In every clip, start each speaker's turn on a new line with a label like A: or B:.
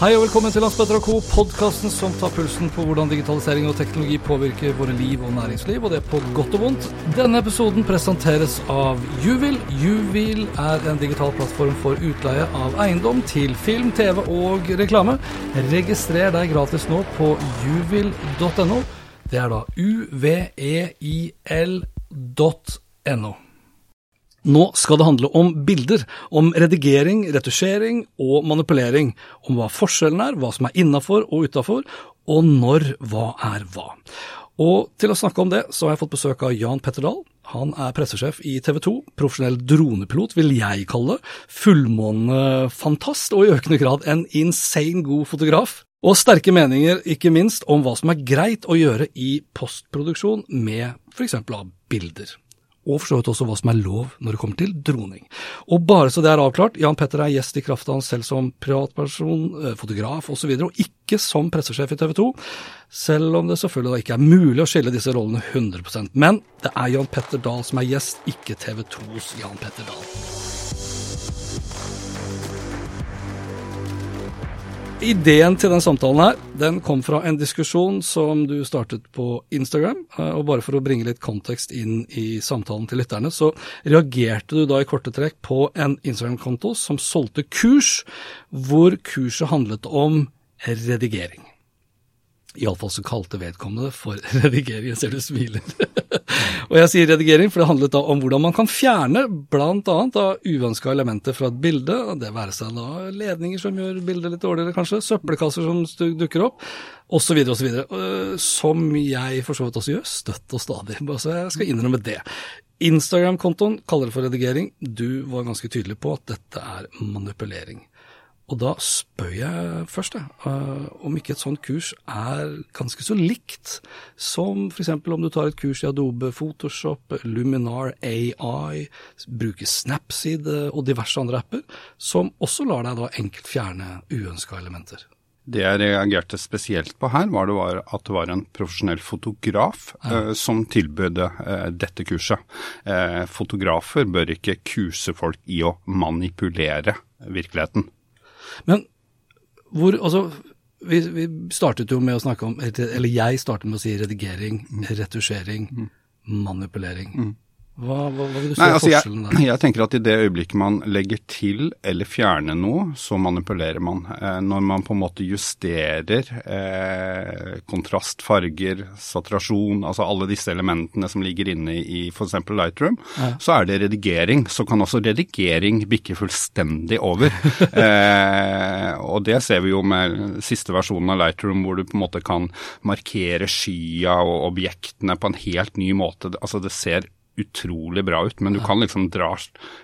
A: Hei og velkommen til Landsbetter Co., podkasten som tar pulsen på hvordan digitalisering og teknologi påvirker våre liv og næringsliv, og det er på godt og vondt. Denne episoden presenteres av Juvil. Juvil er en digital plattform for utleie av eiendom til film, TV og reklame. Registrer deg gratis nå på juvil.no. Det er da uveil.no. Nå skal det handle om bilder, om redigering, retusjering og manipulering, om hva forskjellen er, hva som er innafor og utafor, og når hva er hva. Og til å snakke om det, så har jeg fått besøk av Jan Petter Dahl. Han er pressesjef i TV 2, profesjonell dronepilot, vil jeg kalle det, fullmånefantast og i økende grad en insane god fotograf. Og sterke meninger, ikke minst, om hva som er greit å gjøre i postproduksjon med f.eks. av bilder og for så vidt også hva som er lov når det kommer til droning. Og bare så det er avklart, Jan Petter er gjest i kraft av han selv som privatperson, eh, fotograf osv., og, så videre, og ikke som pressesjef i TV 2, selv om det selvfølgelig da ikke er mulig å skille disse rollene 100% Men det er Jan Petter Dahl som er gjest, ikke TV 2s Jan Petter Dahl. Ideen til den samtalen her, den kom fra en diskusjon som du startet på Instagram. Eh, og bare for å bringe litt kontekst inn i samtalen til lytterne, så reagerte du da i korte trekk på en Instagram-konto som solgte kurs, hvor kurset handlet om redigering. Iallfall så kalte vedkommende for redigering. Jeg ser du smiler. og jeg sier redigering, for det handlet da om hvordan man kan fjerne bl.a. uønska elementer fra et bilde. Det være seg da ledninger som gjør bildet litt dårligere, kanskje. Søppelkasser som dukker opp, osv. osv. Som jeg for så vidt også gjør, støtt og stadig. Så jeg skal innrømme det. Instagram-kontoen kaller det for redigering. Du var ganske tydelig på at dette er manipulering. Og da spør jeg først jeg, uh, om ikke et sånt kurs er ganske så likt som f.eks. om du tar et kurs i Adobe Photoshop, Luminar AI, bruker Snapseed og diverse andre apper, som også lar deg da enkelt fjerne uønska elementer.
B: Det jeg reagerte spesielt på her, var, det var at det var en profesjonell fotograf ja. uh, som tilbød dette kurset. Fotografer bør ikke kuse folk i å manipulere virkeligheten.
A: Men hvor Altså, vi, vi, startet jo med å snakke om Eller jeg startet med å si redigering, mm. retusjering, mm. manipulering. Hva, hva, hva, vil du si er altså forskjellen
B: der? Jeg, jeg, tenker at i det øyeblikket man legger til eller fjerner noe, så manipulerer man. Eh, når man på en måte justerer eh, kontrast, farger, saturasjon, altså alle disse elementene som ligger inne i f.eks. Lightroom, ja. så er det redigering. Så kan også redigering bikke fullstendig over. eh, og det ser vi jo med siste versjonen av Lightroom, hvor du på en måte kan markere skya og objektene på en helt ny måte. Altså det ser utrolig bra ut, men du kan liksom dra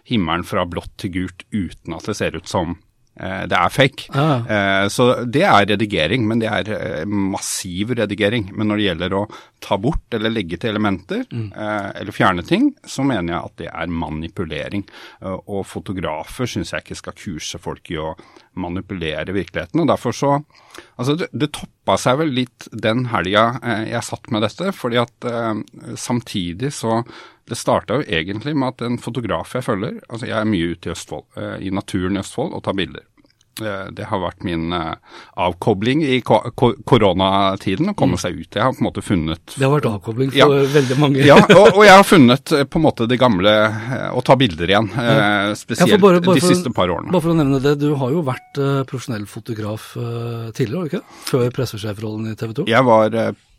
B: himmelen fra blått til gult uten at det ser ut som eh, det er fake. Ah. Eh, så det er redigering, men det er eh, massiv redigering. Men når det gjelder å ta bort eller legge til elementer, mm. eh, eller fjerne ting, så mener jeg at det er manipulering. Eh, og fotografer syns jeg ikke skal kurse folk i å manipulere virkeligheten. og derfor så, altså Det, det toppa seg vel litt den helga eh, jeg satt med dette, fordi at samtidig så det starta jo egentlig med at en fotograf jeg følger altså Jeg er mye ute i Østfold, eh, i naturen i Østfold, og tar bilder. Eh, det har vært min eh, avkobling i ko ko koronatiden, å komme
A: Mm.
B: seg ut. Jeg har på en måte funnet
A: Det har vært avkobling for
B: Ja.
A: veldig mange.
B: ja, og, og jeg har funnet på en måte det gamle å ta bilder igjen. Spesielt
A: Ja, bare- bare
B: de siste par årene.
A: Bare for å nevne det, du har jo vært profesjonell fotograf tidligere, har du ikke? Før pressesjefrollen i TV 2?
B: Jeg var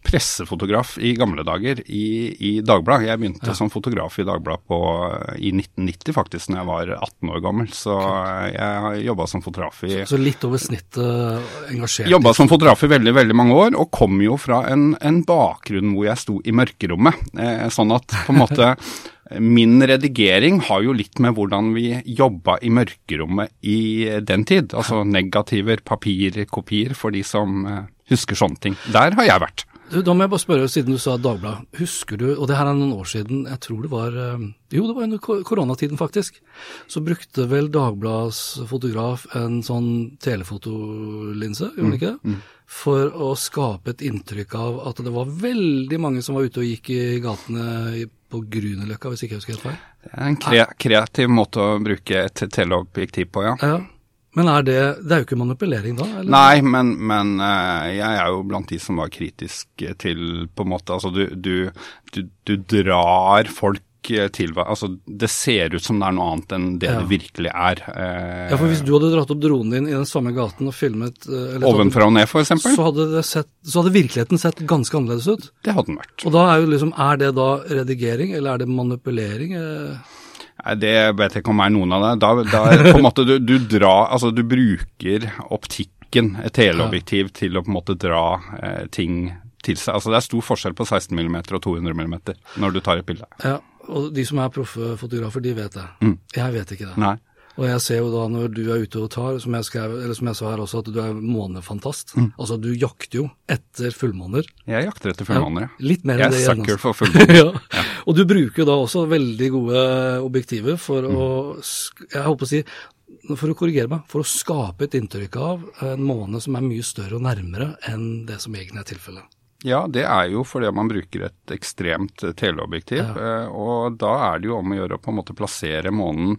B: pressefotograf i gamle dager i, i Dagbladet. Jeg begynte
A: Ja.
B: som fotograf i Dagbladet i 1990 faktisk, når jeg var 18 år gammel. Så eh, jeg har jobba som fotograf i
A: Så litt over snittet engasjert.
B: Jobba som fotograf i veldig veldig mange år, og kom jo fra en, en bakgrunn hvor jeg sto i mørkerommet. Eh, sånn at på en måte min redigering har jo litt med hvordan vi jobba i mørkerommet i den tid. Altså negativer, papirkopier, for de som eh, husker sånne ting. Der har jeg vært.
A: Du, da må jeg bare spørre, siden du sa Dagbladet. Husker du, og det her er noen år siden, jeg tror det var eh, Jo, det var under koronatiden, faktisk. Så brukte vel Dagbladets fotograf en sånn telefotolinse, gjorde han ikke det? For å skape et inntrykk av at det var veldig mange som var ute og gikk i gatene på Grünerløkka, hvis ikke jeg husker helt feil.
B: Det er en kre kreativ måte å bruke et teleobjektiv på, ja.
A: Ja. Men er det Det er jo ikke manipulering da? Eller?
B: Nei, men, men eh, jeg er jo blant de som var kritisk til på en måte Altså, du, du, du, du drar folk eh, til Altså, det ser ut som det er noe annet enn det
A: Ja.
B: det virkelig er. Eh,
A: Ja, for Hvis du hadde dratt opp dronen din i den samme gaten og filmet eh,
B: Ovenfra og ned, eksempel.
A: så hadde, sett, så hadde virkeligheten sett ganske annerledes ut.
B: Det hadde den vært.
A: Og da er jo liksom, er det da redigering, eller er det manipulering? Eh,
B: Nei, Det vet jeg ikke om er noen av det. Da, da på en måte du, du drar Altså, du bruker optikken, et teleobjektiv, til å på en måte dra eh, ting til seg. Altså, det er stor forskjell på 16 mm og 200 mm når du tar et bilde.
A: Ja, og de som er proffe fotografer, de vet det.
B: Mm.
A: Jeg vet ikke det.
B: Nei.
A: Og jeg ser jo da når du er ute og tar, som jeg, skrev, eller som jeg sa her også, at du er månefantast.
B: Mm.
A: Altså du jakter jo etter fullmåner.
B: Jeg jakter etter fullmåner, ja.
A: Litt mer
B: Jeg
A: enn det.
B: er
A: igjen,
B: sucker for fullmåner.
A: ja. Og du bruker jo da også veldig gode objektiver for
B: Mm.
A: å, jeg håper å si, for å korrigere meg, for å skape et inntrykk av en måne som er mye større og nærmere enn det som egentlig er tilfellet.
B: Ja, det er jo fordi man bruker et ekstremt teleobjektiv.
A: Ja.
B: eh, Og da er det jo om å gjøre å på en måte plassere månen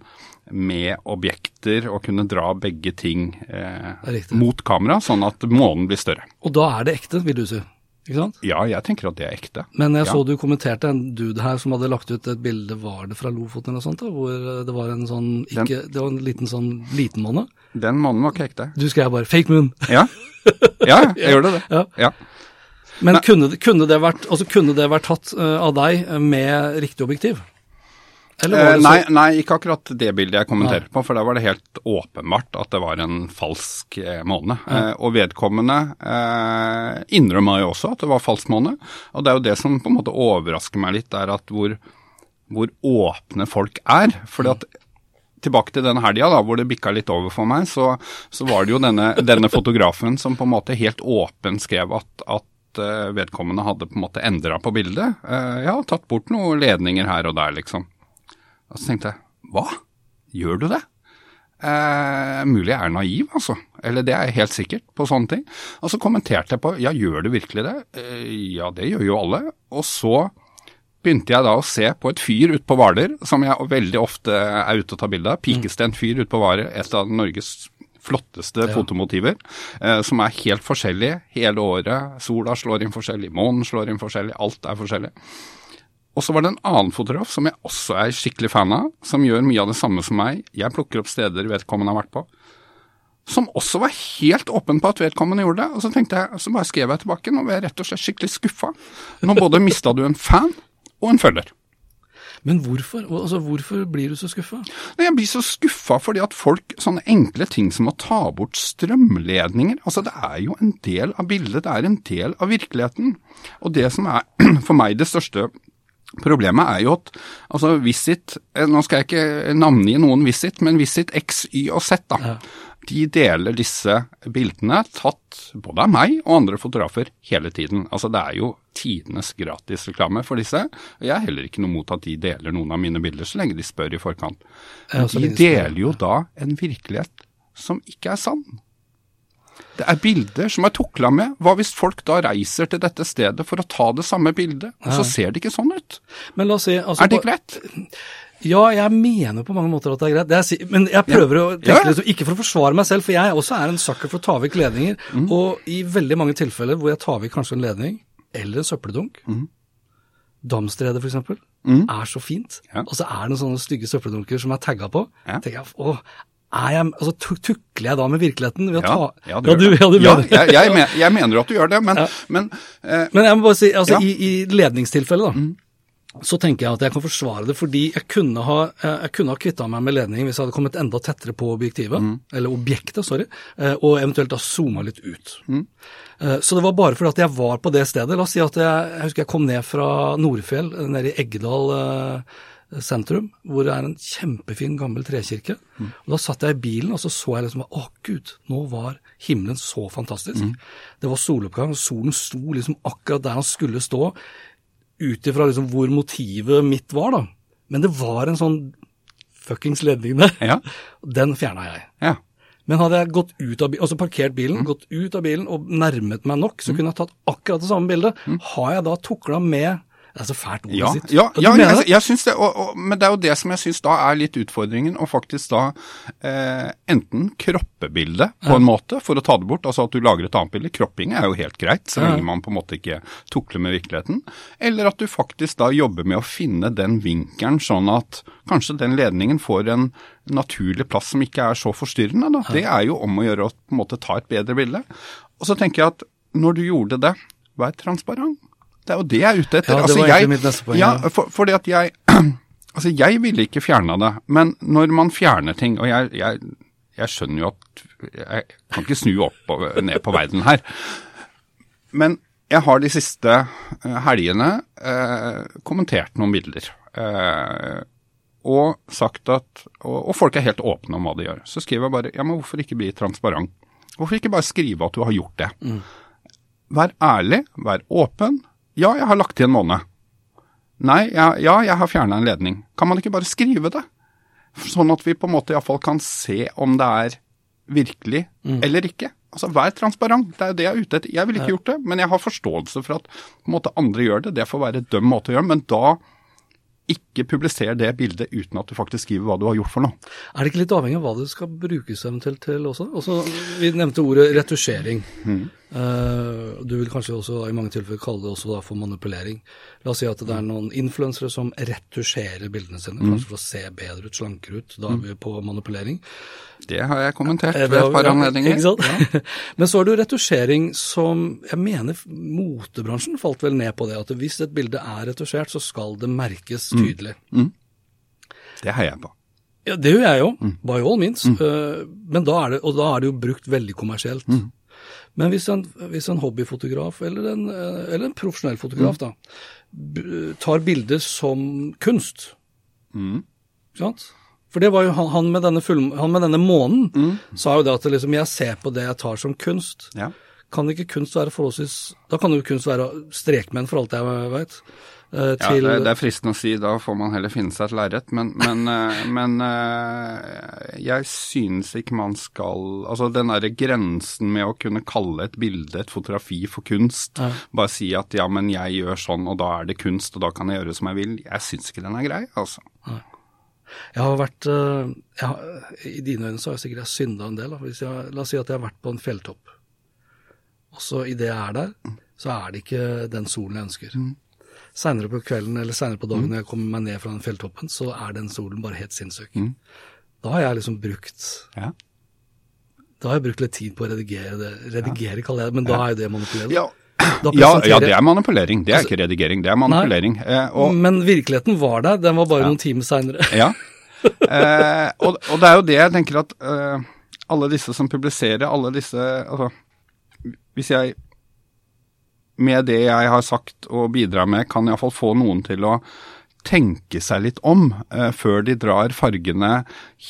B: med objekter og kunne dra begge ting eh, mot kamera, sånn at månen blir større.
A: Og da er det ekte, vil du si. Ikke sant?
B: Ja, jeg tenker at det er ekte.
A: Men jeg
B: Ja.
A: så du kommenterte en dude her som hadde lagt ut et bilde, var det fra Lofoten eller noe sånt, da, hvor eh, det var en sånn, ikke, det var en liten sånn liten måne.
B: Den månen var ikke ekte.
A: Du skrev bare 'fake moon'.
B: Ja, ja jeg ja. det. det.
A: Ja.
B: Ja.
A: Men kunne, kunne, det vært, altså, kunne det vært tatt uh, av deg med riktig objektiv? Eller var
B: Eh,
A: det så-
B: nei, nei, ikke akkurat det bildet jeg kommenterte på, for da var det helt åpenbart at det var en falsk eh, måne. Eh, og vedkommende eh, innrømma jo også at det var falsk måne. Og det er jo det som på en måte overrasker meg litt, er at hvor, hvor åpne folk er. fordi at Tilbake til denne helga, hvor det bikka litt over for meg, så, så var det jo denne, denne fotografen som på en måte helt åpen skrev at, at eh, vedkommende hadde på en måte endra på bildet. Eh, ja, tatt bort noen ledninger her og der, liksom. Og så tenkte jeg, hva? Gjør du det? Eh, mulig jeg er naiv, altså. Eller det er jeg helt sikkert på sånne ting. Og så kommenterte jeg på, ja, gjør du virkelig det? Eh, ja, det gjør jo alle. Og så begynte jeg da å se på et fyr ute på Hvaler, som jeg veldig ofte er ute og tar bilde av. Pikestent fyr ute på Hvaler, et av Norges flotteste
A: Ja.
B: fotomotiver, eh, som er helt forskjellig hele året. Sola slår inn forskjellig, månen slår inn forskjellig, alt er forskjellig. Og så var det en annen fotograf som jeg også er skikkelig fan av, som gjør mye av det samme som meg. Jeg plukker opp steder vedkommende har vært på. Som også var helt åpen på at vedkommende gjorde det. Og så tenkte jeg, så bare skrev jeg tilbake, nå ble jeg rett og slett skikkelig skuffa. Nå både mista du en fan og en følger.
A: Men hvorfor? Altså, hvorfor blir du så skuffa?
B: Jeg blir så skuffa fordi at folk, sånne enkle ting som å ta bort strømledninger Altså det er jo en del av bildet, det er en del av virkeligheten. Og det som er for meg det største problemet er jo at altså Visit, eh, nå skal jeg ikke navngi noen Visit, men Visit X, Y og Z, da.
A: Ja.
B: De deler disse bildene tatt både av meg og andre fotografer hele tiden. Altså det er jo tidenes gratisreklame for disse. Og jeg er heller ikke noe mot at de deler noen av mine bilder, så lenge de spør i forkant. Men de deler jo da en virkelighet som ikke er sann. Det er bilder som er tukla med. Hva hvis folk da reiser til dette stedet for å ta det samme bildet, og så ser det ikke sånn ut?
A: Men la oss si altså,
B: Er det greit?
A: Ja, jeg mener på mange måter at det er greit. Det er, men jeg prøver å tenke
B: Ja, ja.
A: liksom, ikke for å forsvare meg selv, for jeg også er en sucker for å ta vekk ledninger.
B: Mm.
A: Og i veldig mange tilfeller hvor jeg tar vekk kanskje en ledning, eller en søppeldunk,
B: Mm.
A: Damstredet for eksempel, er så fint.
B: Ja.
A: Og så er det noen sånne stygge søppeldunker som er tagga på.
B: Ja.
A: tenker jeg, åh, jeg, altså tukler jeg da med virkeligheten ved å
B: Ja,
A: ta
B: ja,
A: du, ja, du
B: ja,
A: mener det.
B: jeg, jeg, men, jeg mener at du gjør det, men, men eh,
A: Men jeg må bare si, altså
B: Ja. Mm.
A: i, i ledningstilfellet da, så tenker jeg at jeg kan forsvare det, fordi jeg kunne ha, eh, jeg kunne ha kvitta meg med ledningen hvis jeg hadde kommet enda tettere på objektivet,
B: Mm.
A: eller objektet, sorry, eh, og eventuelt da zooma litt ut.
B: Mm.
A: Eh, Så det var bare fordi at jeg var på det stedet. La oss si at jeg, jeg husker jeg kom ned fra Nordfjell, nede i Eggedal sentrum, hvor det er en kjempefin gammel trekirke.
B: Mm.
A: Og Da satt jeg i bilen, og så så jeg liksom Å, gud, nå var himmelen så fantastisk.
B: Mm.
A: Det var soloppgang, og solen sto liksom akkurat der han skulle stå, ut ifra liksom hvor motivet mitt var, da. Men det var en sånn fuckings ledning der.
B: Ja.
A: Den fjerna jeg.
B: ja.
A: Men hadde jeg gått ut av bilen, altså parkert
B: Mm.
A: bilen, gått ut av bilen og nærmet meg nok, så kunne jeg tatt akkurat det samme bildet. Har jeg da tukla med Det er så fælt ordet.
B: Ja,
A: sitt.
B: ja, ja jeg, jeg syns det. Og, og, men det er jo det som jeg syns da er litt utfordringen, å faktisk da eh, enten kroppebildet på på en måte for å ta det bort, altså at du lager et annet bilde. Kropping er jo helt greit, så
A: Ja.
B: lenge man på en måte ikke tukler med virkeligheten. Eller at du faktisk da jobber med å finne den vinkelen sånn at kanskje den ledningen får en naturlig plass som ikke er så forstyrrende. Da. Det er jo om å gjøre å på en måte ta et bedre bilde. Og så tenker jeg at når du gjorde det, vær transparent. Det er jo det jeg er ute etter.
A: Ja, det
B: Altså,
A: var
B: jeg-
A: egentlig mitt neste poeng,
B: Ja, for, fordi at jeg Altså, jeg ville ikke fjerna det, men når man fjerner ting Og jeg, jeg, jeg skjønner jo at Jeg kan ikke snu opp og ned på verden her. Men jeg har de siste eh, helgene eh, kommentert noen bilder. Eh, og sagt at og, og folk er helt åpne om hva de gjør. Så skriver jeg bare Ja, men hvorfor ikke bli transparent? Hvorfor ikke bare skrive at du har gjort det? Vær ærlig, vær åpen. Ja, jeg har lagt til en måned. Nei, ja, ja jeg har fjerna en ledning. Kan man ikke bare skrive det? Sånn at vi på en måte iallfall kan se om det er virkelig eller ikke. Altså, Vær transparent. Det er jo det jeg er ute etter. Jeg ville ikke gjort det, men jeg har forståelse for at på en måte andre gjør det. Det får være døm måte å gjøre men da ikke publiser det bildet uten at du faktisk skriver hva du har gjort for noe.
A: Er det ikke litt avhengig av hva det skal brukes eventuelt til også? også vi nevnte ordet retusjering.
B: Mm.
A: Eh, du vil kanskje også i mange tilfeller kalle det også for manipulering. La oss si at det er noen influensere som retusjerer bildene sine,
B: Mm.
A: kanskje for å se bedre ut, slankere ut. Da er vi på manipulering.
B: Det har jeg kommentert
A: Eh,
B: ved et par anledninger.
A: Ikke sant? Men så er det jo retusjering som Jeg mener motebransjen falt vel ned på det, at hvis et bilde er retusjert, så skal det merkes
B: Mm.
A: tydelig.
B: Det heier jeg på.
A: Ja, det gjør jeg jo,
B: Mm.
A: by all means. Mm. men da er det, og da er det jo brukt veldig kommersielt.
B: Mm.
A: Men hvis en, hvis en hobbyfotograf, eller en, eller en profesjonell fotograf,
B: Mm.
A: da, tar bilder som kunst,
B: Mm.
A: ikke sant? For det var jo han, han, med denne full, han med denne månen,
B: Mm.
A: sa jo det at liksom, jeg ser på det jeg tar som kunst.
B: Ja.
A: Kan ikke kunst være forholdsvis Da kan jo kunst være strekmenn, for alt jeg veit.
B: Ja,
A: til
B: det, det er fristende å si da får man heller finne seg et lerret, men, men, eh, men eh, jeg synes ikke man skal Altså den derre grensen med å kunne kalle et bilde, et fotografi, for kunst,
A: Ja.
B: bare si at ja, men jeg gjør sånn, og da er det kunst, og da kan jeg gjøre som jeg vil, jeg syns ikke den er grei, altså.
A: Jeg har vært eh, jeg har, I dine øyne så har jeg sikkert synda en del. Hvis jeg, la oss si at jeg har vært på en fjelltopp, og så idet jeg er der, så er det ikke den solen jeg ønsker.
B: Mm.
A: Seinere på kvelden eller senere på dagen når jeg kommer meg ned fra den fjelltoppen, så er den solen bare helt sinnssyk.
B: Mm.
A: Da har jeg liksom brukt
B: Ja.
A: Da har jeg brukt litt tid på å redigere det. Redigere kaller jeg det, men da er jo det manipulering.
B: Ja, ja, ja, det er manipulering. Det er
A: Altså,
B: ikke redigering, det er manipulering. Eh, og,
A: Men virkeligheten var der, den var bare noen timer seinere.
B: Ja. Eh, og, og det er jo det jeg tenker at eh, alle disse som publiserer, alle disse altså, Hvis jeg med det jeg har sagt og bidrar med, kan iallfall få noen til å tenke seg litt om eh, før de drar fargene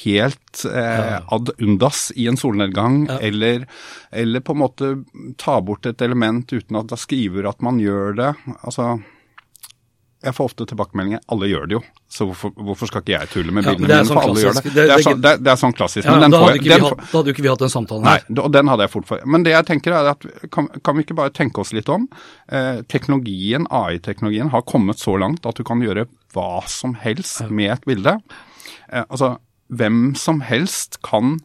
B: helt eh, ad undas i en solnedgang, eller, eller på en måte ta bort et element uten at da skriver at man gjør det. Altså jeg får ofte tilbakemeldinger alle gjør det jo, så hvorfor, hvorfor skal ikke jeg tulle med
A: Ja,
B: bildene
A: det er
B: mine?
A: sånn
B: For alle gjør det. Det,
A: Det-
B: er sånn, det, det er sånn klassisk.
A: Ja,
B: men den
A: da, hadde
B: jeg-
A: hatt, da hadde ikke vi hatt den samtalen
B: Nei,
A: her.
B: og den hadde jeg fort for. Men det jeg tenker er at kan, kan vi ikke bare tenke oss litt om? Eh, teknologien, AI-teknologien, har kommet så langt at du kan gjøre hva som helst med et bilde. Eh, altså, hvem som helst kan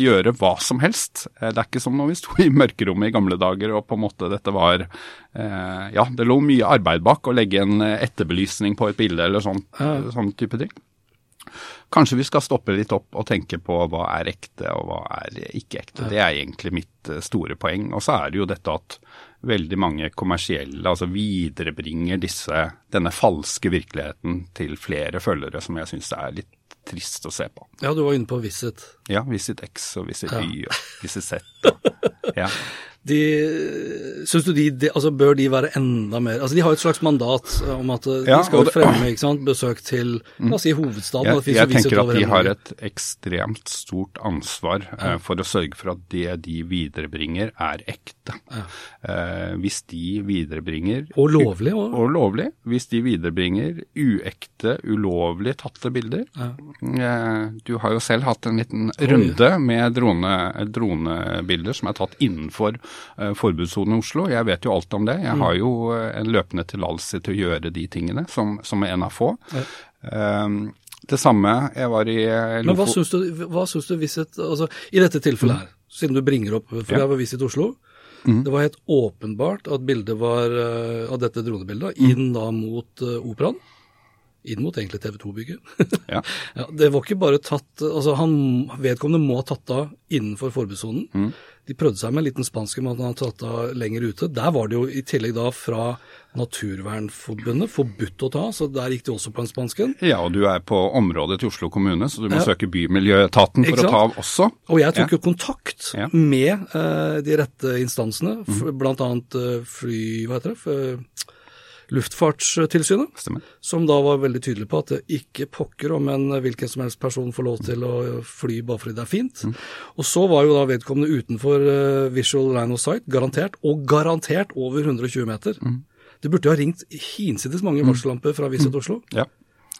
B: gjøre hva som helst. Eh, det er ikke som når vi sto i mørkerommet i gamle dager og på en måte dette var eh, Ja, det lå mye arbeid bak å legge en eh, etterbelysning på et bilde eller sånn, sånn type ting. Kanskje vi skal stoppe litt opp og tenke på hva er ekte og hva er ikke ekte. Det er egentlig mitt eh, store poeng. Og så er det jo dette at veldig mange kommersielle altså viderebringer disse, denne falske virkeligheten til flere følgere, som jeg syns er litt trist å se på.
A: Ja, du var inne på Visit.
B: Ja, Visit X og Visit
A: Ja.
B: Y og Visit Z. Og, ja.
A: De, synes du de, de, altså Bør de være enda mer Altså De har et slags mandat eh, om at ja, de skal
B: det-
A: fremme ikke sant, besøk til la oss si hovedstaden.
B: Jeg, jeg tenker at de har et ekstremt stort ansvar eh, for å sørge for at det de viderebringer er ekte. Eh, hvis de viderebringer
A: Og lovlig også.
B: og lovlig, hvis de viderebringer uekte, ulovlig tatte bilder. Eh, Du har jo selv hatt en liten runde med drone, dronebilder som er tatt innenfor eh, forbudssonen i Oslo. Jeg vet jo alt om det. Jeg har jo eh, en løpende tillatelse til å gjøre de tingene, som, som en av få. Eh, det samme, jeg var i Lofo...
A: Men hva syns du, hva syns du Visit altså, I dette tilfellet her, siden du bringer opp For
B: Ja.
A: jeg var Visit Oslo. Det var helt åpenbart at bildet var eh, av dette dronebildet inn da mot eh, Operaen. Inn mot egentlig TV 2-bygget.
B: Ja.
A: ja, det var ikke bare tatt altså han, Vedkommende må ha tatt av innenfor forbudssonen.
B: Mm.
A: De prøvde seg med en liten spansk men han hadde tatt av lenger ute. Der var det jo i tillegg da fra Naturvernforbundet forbudt å ta, så der gikk de også på en spansken.
B: Ja, og du er på området til Oslo kommune, så du må
A: Ja.
B: søke Bymiljøetaten for å ta av også.
A: Og jeg tok
B: Ja.
A: jo kontakt
B: Ja.
A: med eh, de rette instansene, mm. annet eh, fly... Hva heter det? F- Luftfartstilsynet,
B: Stemmer.
A: som da var veldig tydelig på at det ikke pokker om en hvilken som helst person får lov til å fly bare fordi det er fint. Og så var jo da vedkommende utenfor eh, visual line of sight, garantert, og garantert over 120 meter. Det burde jo ha ringt hinsides mange varsellamper fra Visit Oslo.
B: Ja.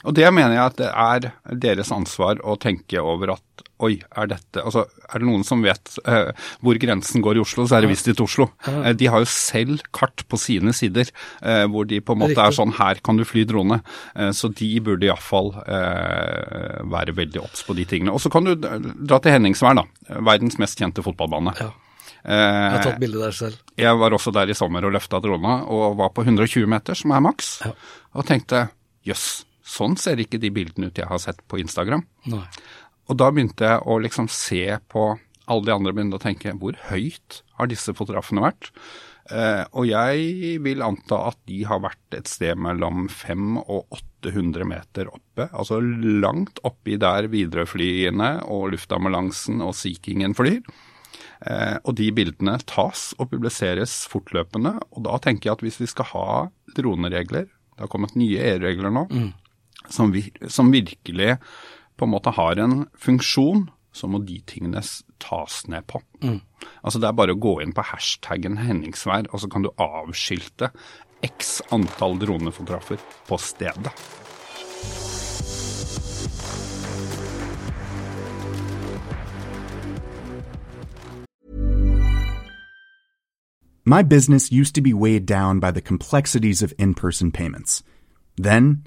B: Og det mener jeg at det er deres ansvar å tenke over at oi, er dette Altså er det noen som vet eh, hvor grensen går i Oslo, så er det Visit Oslo. Eh, de har jo selv kart på sine sider eh, hvor de på en måte er sånn her kan du fly drone. Eh, så de burde iallfall eh, være veldig obs på de tingene. Og så kan du dra til Henningsvær, da. Verdens mest kjente fotballbane.
A: Ja. Jeg har
B: Eh,
A: tatt bilde der selv.
B: jeg var også der i sommer og løfta drona, og var på 120 meter, som er maks.
A: Ja.
B: Og tenkte jøss, sånn ser ikke de bildene ut jeg har sett på Instagram.
A: Nei.
B: Og da begynte jeg å liksom se på alle de andre begynte å tenke hvor høyt har disse fotografene vært? Eh, og jeg vil anta at de har vært et sted mellom 500 og 800 meter oppe. Altså langt oppi der Widerøe-flyene og luftambulansen og Sea Kingen flyr. Eh, og de bildene tas og publiseres fortløpende. Og da tenker jeg at hvis vi skal ha droneregler, det har kommet nye EU-regler nå, som, vir som virkelig på en måte har en funksjon, så må de tingene tas ned på. Altså Det er bare å gå inn på hashtaggen Henningsvær, og så kan du avskilte x antall dronefotografer på stedet.
C: My business used to be weighed down by the complexities of in person payments. Then,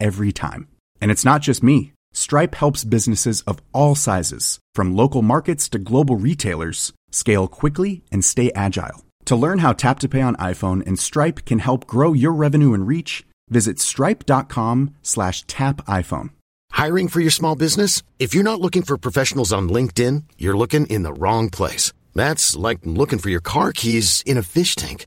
C: every time. And it's not just me. Stripe helps businesses of all sizes, from local markets to global retailers, scale quickly and stay agile. To learn how Tap to Pay on iPhone and Stripe can help grow your revenue and reach, visit stripe.com slash tap iPhone.
D: Hiring for your small business? If you're not looking for professionals on LinkedIn, you're looking in the wrong place. That's like looking for your car keys in a fish tank.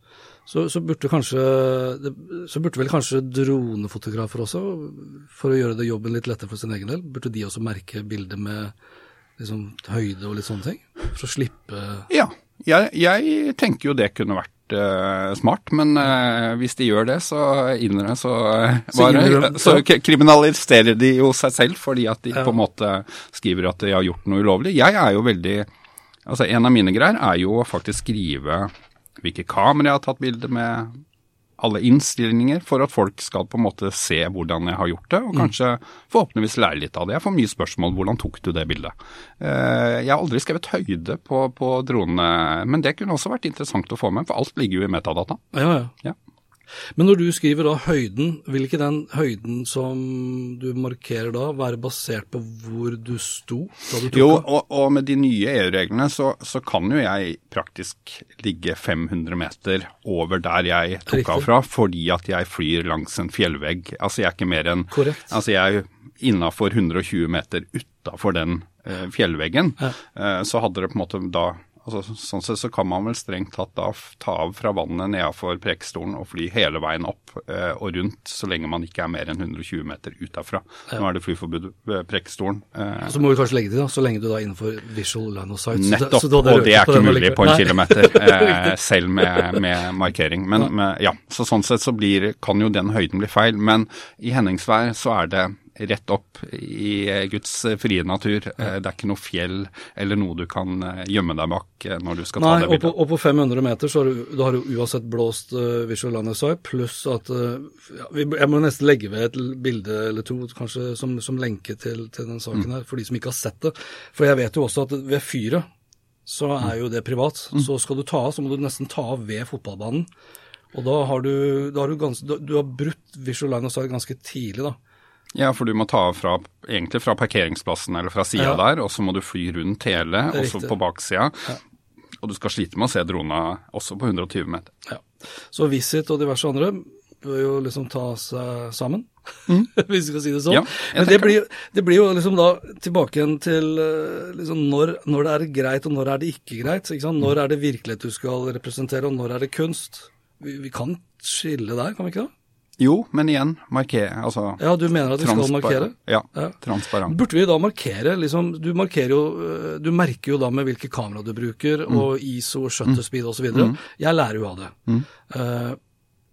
A: Så, så, burde kanskje, så burde vel kanskje dronefotografer også, for å gjøre det jobben litt lettere for sin egen del, burde de også merke bilder med liksom, høyde og litt sånne ting? For å slippe
B: Ja, jeg, jeg tenker jo det kunne vært uh, smart, men uh, hvis de gjør det, så innre, så, uh, bare, så kriminaliserer de jo seg selv fordi at de
A: Ja.
B: på en måte skriver at de har gjort noe ulovlig. Jeg er jo veldig Altså en av mine greier er jo å faktisk skrive hvilke kamera jeg har tatt bilde med, alle innstillinger, for at folk skal på en måte se hvordan jeg har gjort det, og kanskje forhåpentligvis lære litt av det. Jeg får mye spørsmål hvordan tok du det bildet. Eh, Jeg har aldri skrevet høyde på, på dronene, men det kunne også vært interessant å få med, for alt ligger jo i metadata.
A: Ja, ja.
B: Ja.
A: Men når du skriver da høyden, vil ikke den høyden som du markerer da, være basert på hvor du sto da du tok
B: Jo,
A: av?
B: og, og med de nye EU-reglene så, så kan jo jeg praktisk ligge 500 meter over der jeg tok
A: Riktig.
B: av fra, fordi at jeg flyr langs en fjellvegg. Altså jeg er ikke mer enn
A: Korrekt.
B: Altså jeg er innafor 120 meter utafor den eh, fjellveggen.
A: Ja.
B: Eh, så hadde det på en måte da altså Sånn sett så kan man vel strengt tatt da ta av fra vannet nedafor Prekestolen og fly hele veien opp eh, og rundt, så lenge man ikke er mer enn 120 meter utafra. Nå er det flyforbud ved Prekestolen. Eh,
A: Så må vi kanskje legge til, da, så lenge du da er innenfor visual line of sight. så det-
B: Nettopp,
A: du
B: og det er ikke mulig på en
A: Nei.
B: kilometer, eh, selv med, med markering. Men med, ja, så sånn sett så blir, kan jo den høyden bli feil. Men i Henningsvær så er det rett opp i eh, Guds frie natur. Eh, Det er ikke noe fjell eller noe du kan eh, gjemme deg bak eh, når du skal ta det bildet.
A: og på, og på 500 meter så har du, da har du uansett blåst uh, visual Landesai, pluss at uh, ja, vi, Jeg må nesten legge ved et bilde eller to kanskje som, som lenke til, til den saken
B: Mm.
A: her, for de som ikke har sett det. For jeg vet jo også at ved fyret så er jo det privat.
B: Mm.
A: Så skal du ta av, så må du nesten ta av ved fotballbanen. Og da har du, da har du, ganske, du, du har brutt visual line of sight ganske tidlig, da.
B: Ja, for du må ta av fra, egentlig fra parkeringsplassen eller fra sida
A: Ja.
B: der, og så må du fly rundt hele, også
A: riktig.
B: på baksida. Og du skal slite med å se drona også på 120 meter.
A: Ja. Så Visit og diverse andre bør jo liksom ta seg sammen, hvis vi skal si det sånn.
B: Mm. Ja,
A: Men det blir, det blir jo liksom da tilbake igjen til eh, liksom når, når det er greit og når er det ikke greit. Ikke sant?
B: Mm.
A: Når er det virkelighet du skal representere, og når er det kunst? Vi, vi kan skille der, kan vi ikke det?
B: Jo, men igjen, markere, altså
A: Ja, du mener at vi skal markere?
B: Ja,
A: Ja.
B: transparent.
A: Burde vi da markere liksom, Du markerer jo, øh, du merker jo da med hvilke kamera du bruker,
B: Mm.
A: og ISO, shutter speed osv. Jeg lærer jo av det.
B: Mm.
A: Uh,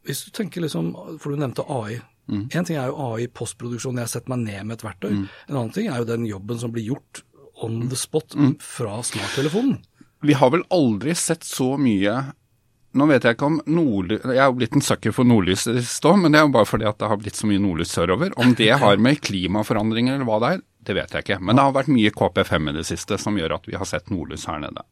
A: hvis du tenker liksom, for du nevnte AI.
B: Mm.
A: En ting er jo AI i postproduksjon, jeg setter meg ned med et verktøy.
B: Mm.
A: En annen ting er jo den jobben som blir gjort on the spot
B: Mm.
A: fra smarttelefonen.
B: Vi har vel aldri sett så mye Nå vet jeg ikke om nordlys Jeg er jo blitt en sucker for nordlys i stå, men det er jo bare fordi at det har blitt så mye nordlys sørover. Om det har med klimaforandringer eller hva det er, det vet jeg ikke. Men det har vært mye KP5 i det siste som gjør at vi har sett nordlys her nede.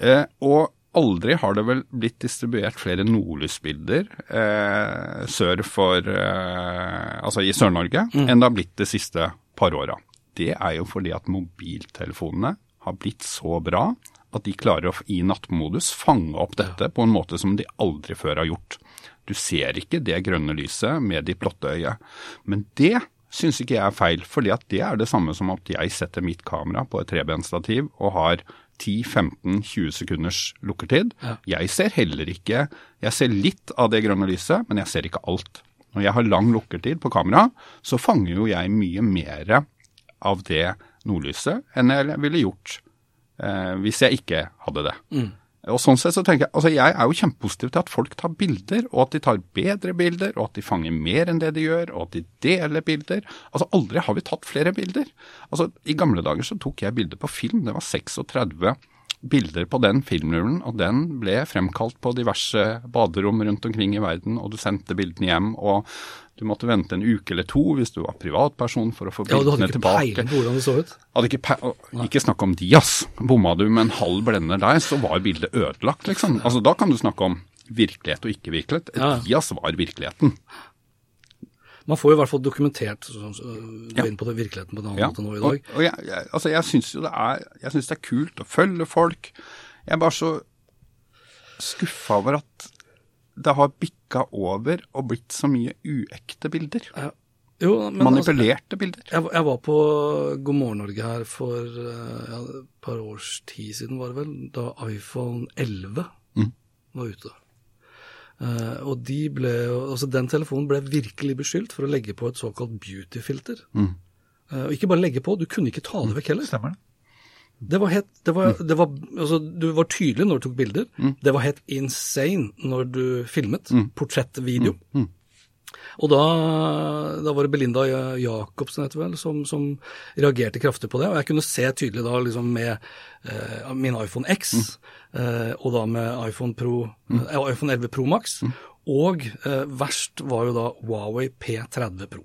B: Eh, og aldri har det vel blitt distribuert flere nordlysbilder eh, sør for eh, Altså i Sør-Norge enn det har blitt de siste par åra. Det er jo fordi at mobiltelefonene har blitt så bra at de klarer å i nattmodus fange opp dette på en måte som de aldri før har gjort. Du ser ikke det grønne lyset med ditt blotte øye. Men det syns ikke jeg er feil, for det er det samme som at jeg setter mitt kamera på et trebenstativ og har 10-15-20 sekunders lukkertid.
A: Ja.
B: Jeg ser heller ikke Jeg ser litt av det grønne lyset, men jeg ser ikke alt. Når jeg har lang lukkertid på kamera, så fanger jo jeg mye mer av det nordlyset enn jeg ville gjort eh, hvis jeg ikke hadde det. Og sånn sett så tenker Jeg altså jeg er jo kjempepositiv til at folk tar bilder, og at de tar bedre bilder, og at de fanger mer enn det de gjør, og at de deler bilder. Altså Aldri har vi tatt flere bilder. Altså I gamle dager så tok jeg bilder på film. Det var 36 bilder på den filmrullen, og den ble fremkalt på diverse baderom rundt omkring i verden, og du sendte bildene hjem. og du måtte vente en uke eller to hvis du var privatperson for å få
A: bildene tilbake. Ja,
B: du
A: hadde ikke
B: tilbake.
A: peiling på hvordan det så ut.
B: Hadde ikke, ikke snakk om de, ass. Bomma du med en halv blender der, så var bildet ødelagt, liksom. Altså, da kan du snakke om virkelighet og ikke virkelighet.
A: Ja.
B: Dias var virkeligheten.
A: Man får jo i hvert fall dokumentert så, så,
B: Ja.
A: inn på det, virkeligheten på en annen
B: Ja.
A: måte nå i dag.
B: og jeg, jeg, altså jeg syns jo det er, jeg synes det er kult å følge folk. Jeg er bare så skuffa over at det har bikka over og blitt så mye uekte bilder.
A: Ja. Jo, altså,
B: Manipulerte bilder.
A: jeg, jeg var på God morgen Norge her for eh, ja, et par års tid siden, var det vel, da iPhone 11
B: Mm.
A: var ute. Eh, og de ble, altså den telefonen ble virkelig beskyldt for å legge på et såkalt beauty-filter.
B: Mm.
A: Eh, og ikke bare legge på, du kunne ikke ta det vekk heller.
E: Stemmer det?
A: Det var helt, det var, det var, altså, du var tydelig når du tok bilder.
B: Mm.
A: Det var helt insane når du filmet. Portrettvideo.
B: Mm.
A: Og da, da var det Belinda Jacobsen heter vel, som, som reagerte kraftig på det. Og jeg kunne se tydelig da liksom med eh, min iPhone X, eh, og da med iPhone, Pro, mm. iPhone 11 Pro Max. Og eh, verst var jo da Huawei P30 Pro.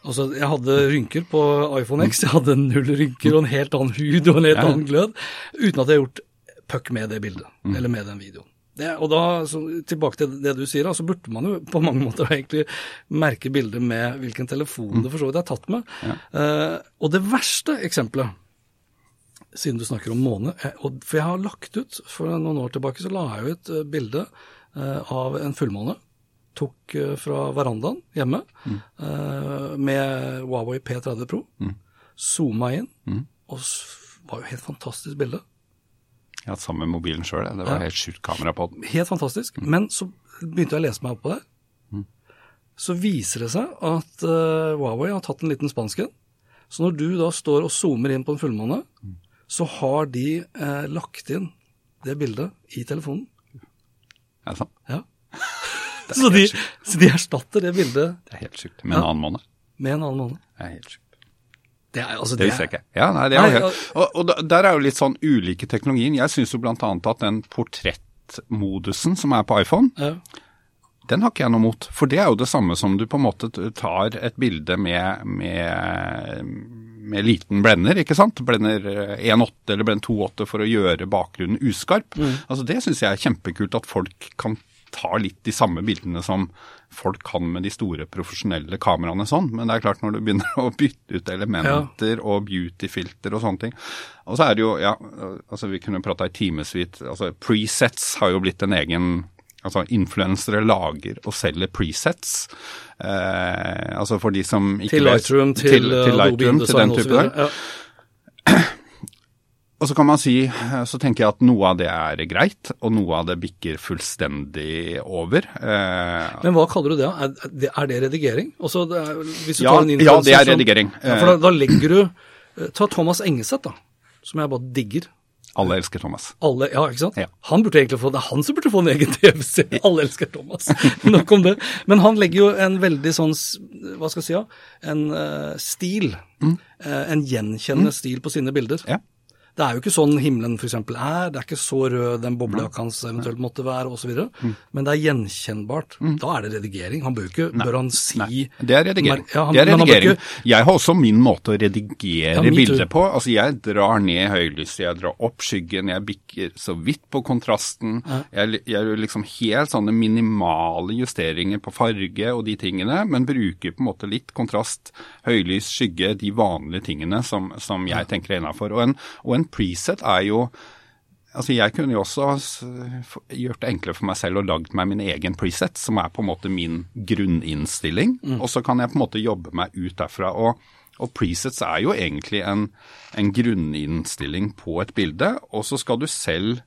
A: Altså, jeg hadde rynker på iPhone X, jeg hadde null rynker og en helt annen hud og en helt annen glød, uten at jeg har gjort puck med det bildet, eller med den videoen. Det, og da, så, tilbake til det du sier, så så burde man jo på mange måter egentlig merke bildet med hvilken telefon det for så vidt er tatt med. Eh, og det verste eksempelet, siden du snakker om måne, eh, for jeg har lagt ut, for noen år tilbake så la jeg jo et eh, bilde eh, av en fullmåne, tok fra verandaen hjemme mm. med Huawei P30 Pro. Zooma inn, og det var jo helt fantastisk bilde.
B: Jeg har hatt sammen med mobilen sjøl. Det var helt sjukt kamera på den.
A: Helt fantastisk. Men så begynte jeg å lese meg opp på det. Så viser det seg at Huawei har tatt en liten spansken. Så når du da står og zoomer inn på en fullmåne, så har de eh, lagt inn det bildet i telefonen.
B: Er det sant?
A: Ja. så, de, så de erstatter det bildet
B: Det er helt sjukt. Med en
A: Ja.
B: annen måned.
A: med en annen måned.
B: Det er helt sjukt.
A: Det, er, altså,
B: Det visste jeg ikke. Ja, nei, det er
A: Nei,
B: og, og der er jo litt sånn ulike teknologien. Jeg syns jo annet at den portrettmodusen som er på iPhone,
A: Ja.
B: Den har ikke jeg noe mot. For det er jo det samme som du på en måte tar et bilde med, med, med liten blender, ikke sant. Blender eh, 1.8 eller blender 2.8 for å gjøre bakgrunnen uskarp. Altså Det syns jeg er kjempekult at folk kan ta litt de samme bildene som folk kan med de store profesjonelle kameraene sånn. Men det er klart når du begynner å bytte ut elementer og beautyfilter og sånne ting. Og så er det jo, ja, altså vi kunne prata i timevis. Altså presets har jo blitt en egen Altså Influensere lager og selger presets. Eh, altså for de som ikke
A: Til
B: vet-
A: Lightroom, til,
B: til,
A: eh,
B: til Lightroom, til den type der.
A: Ja.
B: Og så kan man si, eh, så tenker jeg at noe av det er greit, og noe av det bikker fullstendig over. Eh,
A: Men hva kaller du det? Er, er det- er redigering? Altså, det er, hvis du
B: Ja,
A: tar en
B: ja, det er
A: som-
B: redigering.
A: Ja, for da, da legger du Ta Thomas Engeseth, da. Som jeg bare digger.
B: Alle elsker Thomas.
A: Alle, ja, ikke sant?
B: Ja.
A: Han burde egentlig få, Det er han som burde få en egen TV-serie. Alle elsker Thomas. Nok om det. Men han legger jo en veldig sånn, hva skal jeg si, ja, en uh, stil. eh, en gjenkjennende stil på sine bilder.
B: Mm. Ja.
A: Det er jo ikke sånn himmelen f.eks. er, det er ikke så rød den boblejakka hans eventuelt måtte være osv.
B: Mm.
A: Men det er gjenkjennbart. Da er det redigering. Han bør ikke ikke Bør han si
B: Nei, det er redigering.
A: Ja, han-
B: det er redigering.
A: ikke-
B: Jeg har også min måte å redigere
A: Ja,
B: bilder på. Altså Jeg drar ned høylyset, jeg drar opp skyggen, jeg bikker så vidt på kontrasten. Jeg, jeg gjør liksom helt sånne minimale justeringer på farge og de tingene, men bruker på en måte litt kontrast, høylys, skygge, de vanlige tingene som, som jeg tenker er innafor. Og, en- og en preset er jo Altså Jeg kunne jo også gjort det enklere for meg selv og lagd meg min egen preset, som er på en måte min grunninnstilling. Og så kan jeg på en måte jobbe meg ut derfra. Og, og presets er jo egentlig en, en grunninnstilling på et bilde, og så skal du selv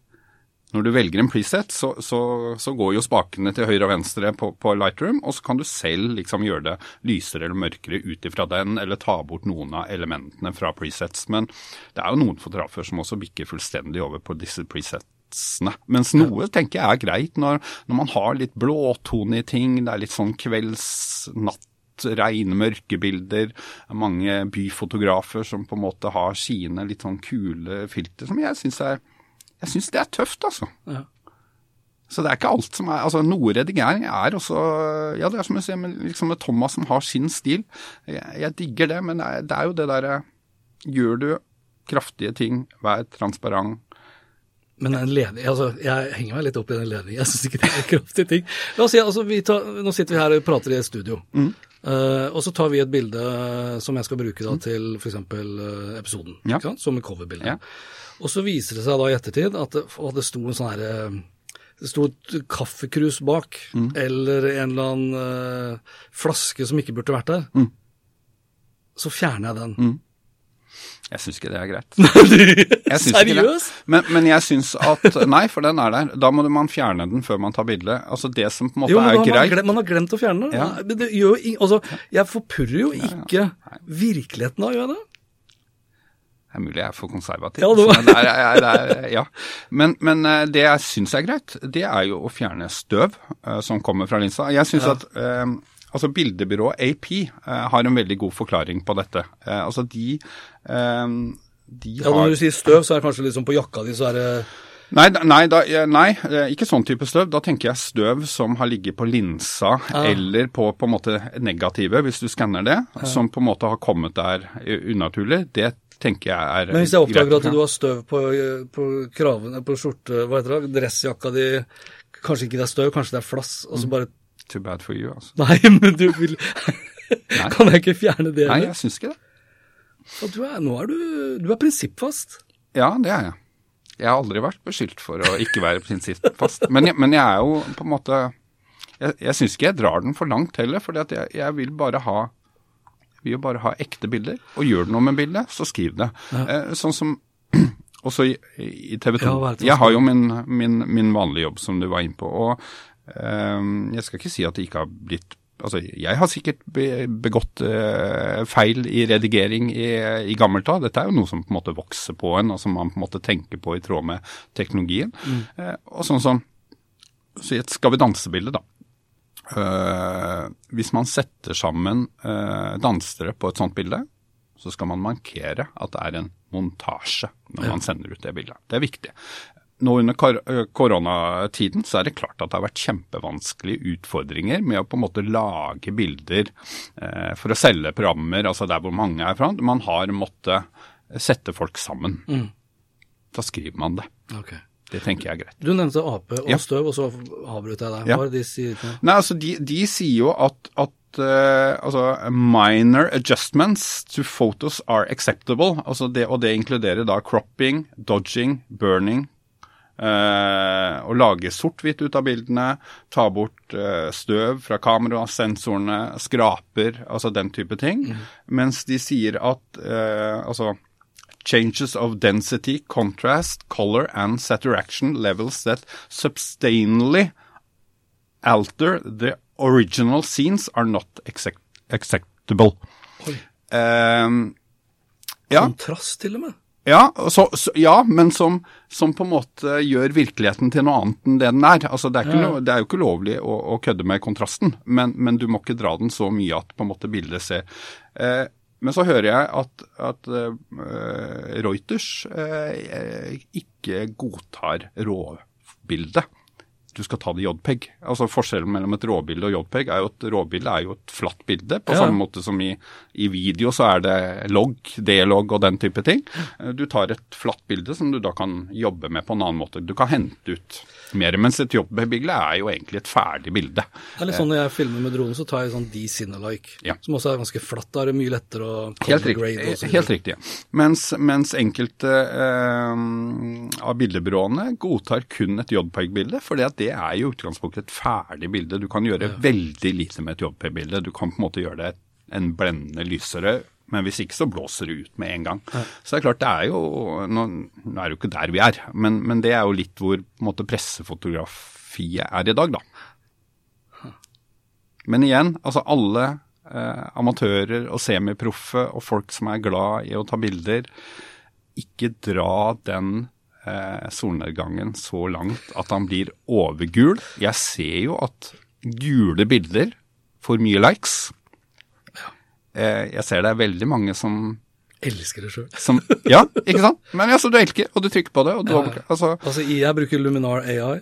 B: når du velger en preset, så, så, så går jo spakene til høyre og venstre på, på Lightroom, og så kan du selv liksom gjøre det lysere eller mørkere ut ifra den, eller ta bort noen av elementene fra presets. Men det er jo noen fotografer som også bikker fullstendig over på disse presetsene. Mens noe tenker jeg er greit når, når man har litt blåtone i ting, det er litt sånn kvelds, natt, reine, mørke. Mange byfotografer som på en måte har sine litt sånn kule filter, som jeg syns er jeg syns det er tøft, altså.
A: Ja.
B: Så det er ikke alt som er altså Noe redigering er også Ja, det er som du sier men liksom med Thomas som har sin stil. Jeg, jeg digger det, men det er, det er jo det derre Gjør du kraftige ting, vær transparent.
A: Men en ledig, altså, jeg henger meg litt opp i den ledningen. Jeg syns ikke det er kraftige ting. La oss si, altså, vi tar, Nå sitter vi her og prater i et studio.
B: Mm.
A: Uh, og så tar vi et bilde som jeg skal bruke da, til f.eks. Uh, episoden,
B: Ja.
A: som et coverbilde.
B: Ja.
A: Og så viser det seg da i ettertid at det, at det sto en sånn herre det sto et kaffekrus bak,
B: Mm.
A: eller en eller annen uh, flaske som ikke burde vært der.
B: Mm.
A: Så fjerner jeg den.
B: Jeg syns ikke det er greit.
A: Seriøst?
B: Men, men jeg syns at Nei, for den er der. Da må man fjerne den før man tar bilde. Altså det som på en måte
A: Jo,
B: er
A: man,
B: greit
A: glemt, man har glemt å fjerne den.
B: Ja.
A: Det gjør altså, jeg forpurrer jo ikke virkeligheten av gjør jeg det?
B: Det er mulig jeg er for konservativ.
A: Ja, var-
B: det er, det er, ja. men, men eh, det jeg syns er greit, det er jo å fjerne støv uh, som kommer fra linsa. Jeg syns
A: Ja.
B: at uh, altså bildebyrået AP uh, har en veldig god forklaring på dette. Altså de, de
A: Ja, Når du sier støv, så er det kanskje liksom på jakka di, så er det
B: Nei, nei, da, nei, ikke sånn type støv. Da tenker jeg støv som har ligget på linsa
A: Ah.
B: eller på på en måte negative, hvis du skanner det, som på en måte har kommet der unaturlig. Det tenker jeg er
A: Men hvis jeg oppdager at du har støv på, på kravene, på skjorte, hva heter det, dressjakka di, kanskje ikke det er støv, kanskje det er flass, og så bare
B: Too bad for you, altså.
A: Nei, men du vil Kan jeg ikke fjerne det?
B: Nei, jeg syns ikke det.
A: Og Du er, nå er du, du er prinsippfast.
B: Ja, det er jeg. Jeg har aldri vært beskyldt for å ikke være prinsippfast. Men, jeg- men jeg er jo på en måte Jeg, jeg syns ikke jeg drar den for langt heller, for jeg, jeg vil bare ha vil jo bare ha ekte bilder. Og gjør du noe med bildet, så skriv det. Eh, sånn som også i, i TV 2.
A: Ja,
B: jeg har jo min, min, min vanlige jobb, som du var inne på. Og eh, jeg skal ikke si at det ikke har blitt Altså, jeg har sikkert begått eh, feil i redigering i, i gammelt av. Dette er jo noe som på en måte vokser på en, og som man på en måte tenker på i tråd med teknologien. Eh, og sånn som så i et Skal vi danse-bilde, da. Eh, hvis man setter sammen eh, dansere på et sånt bilde, så skal man markere at det er en montasje når man sender ut det bildet. Det er viktig. Nå under kor eh, koronatiden så er det klart at det har vært kjempevanskelige utfordringer med å på en måte lage bilder eh, for å selge programmer, altså der hvor mange er fra. Man har måttet sette folk sammen. Da skriver man det.
A: Ok.
B: Det tenker jeg er greit.
A: Du nevnte ape og
B: Ja.
A: støv, og så avbrøt jeg deg.
B: Ja.
A: Er det de sier?
B: Nei, altså de, de sier jo at, at Uh, altså, minor adjustments to photos are acceptable. Altså det, og det inkluderer da cropping, dodging, burning. eh, å lage sort-hvitt ut av bildene, ta bort uh, støv fra kamera, sensorene, skraper, altså den type ting. Mens de sier at altså changes of density, contrast, color and saturation levels that substantially alter the original scenes are not accept acceptable. Ehm, ja,
A: Kontrast, til og med.
B: ja, så, så, ja, men som, som på en måte gjør virkeligheten til noe annet enn det den er. Altså, det, er lov, det er jo ikke lovlig å, å kødde med kontrasten, men, men du må ikke dra den så mye at på en måte bildet ser eh, Men så hører jeg at, at eh, Reuters eh, ikke godtar råbildet. Du skal ta det i JPEG. Altså Forskjellen mellom et råbilde og JPEG er jo at råbilde er jo et flatt bilde. På
A: Ja.
B: samme måte som i, i video så er det logg, D-logg og den type ting. Du tar et flatt bilde som du da kan jobbe med på en annen måte. Du kan hente ut mer. Mens et JPEG-bilde er jo egentlig et ferdig bilde.
A: Det er litt sånn Når jeg filmer med dronen, så tar jeg sånn D-Cinelike,
B: Ja.
A: som også er ganske flatt. Da er det mye lettere å
B: Helt riktig. Helt riktig. Mens, mens enkelte eh, av bildebyråene godtar kun et JPEG-bilde, for det er jo utgangspunktet et ferdig bilde. Du kan gjøre veldig lite med et JPEG-bilde. Du kan på en måte gjøre det en blendende lysere, men hvis ikke så blåser det ut med en gang. Så det er klart, det er jo Nå, nå er det jo ikke der vi er, men, men det er jo litt hvor på en måte pressefotografiet er i dag, da. Men igjen, altså alle eh, amatører og semiproffe og folk som er glad i å ta bilder, ikke dra den eh, solnedgangen så langt at han blir overgul. Jeg ser jo at gule bilder får mye likes. Eh, jeg ser det er veldig mange som,
A: Elsker det sjøl.
B: Ja, ikke sant? Men altså, du elsker, og du trykker på det. og du, altså,
A: Altså, jeg bruker Luminar AI,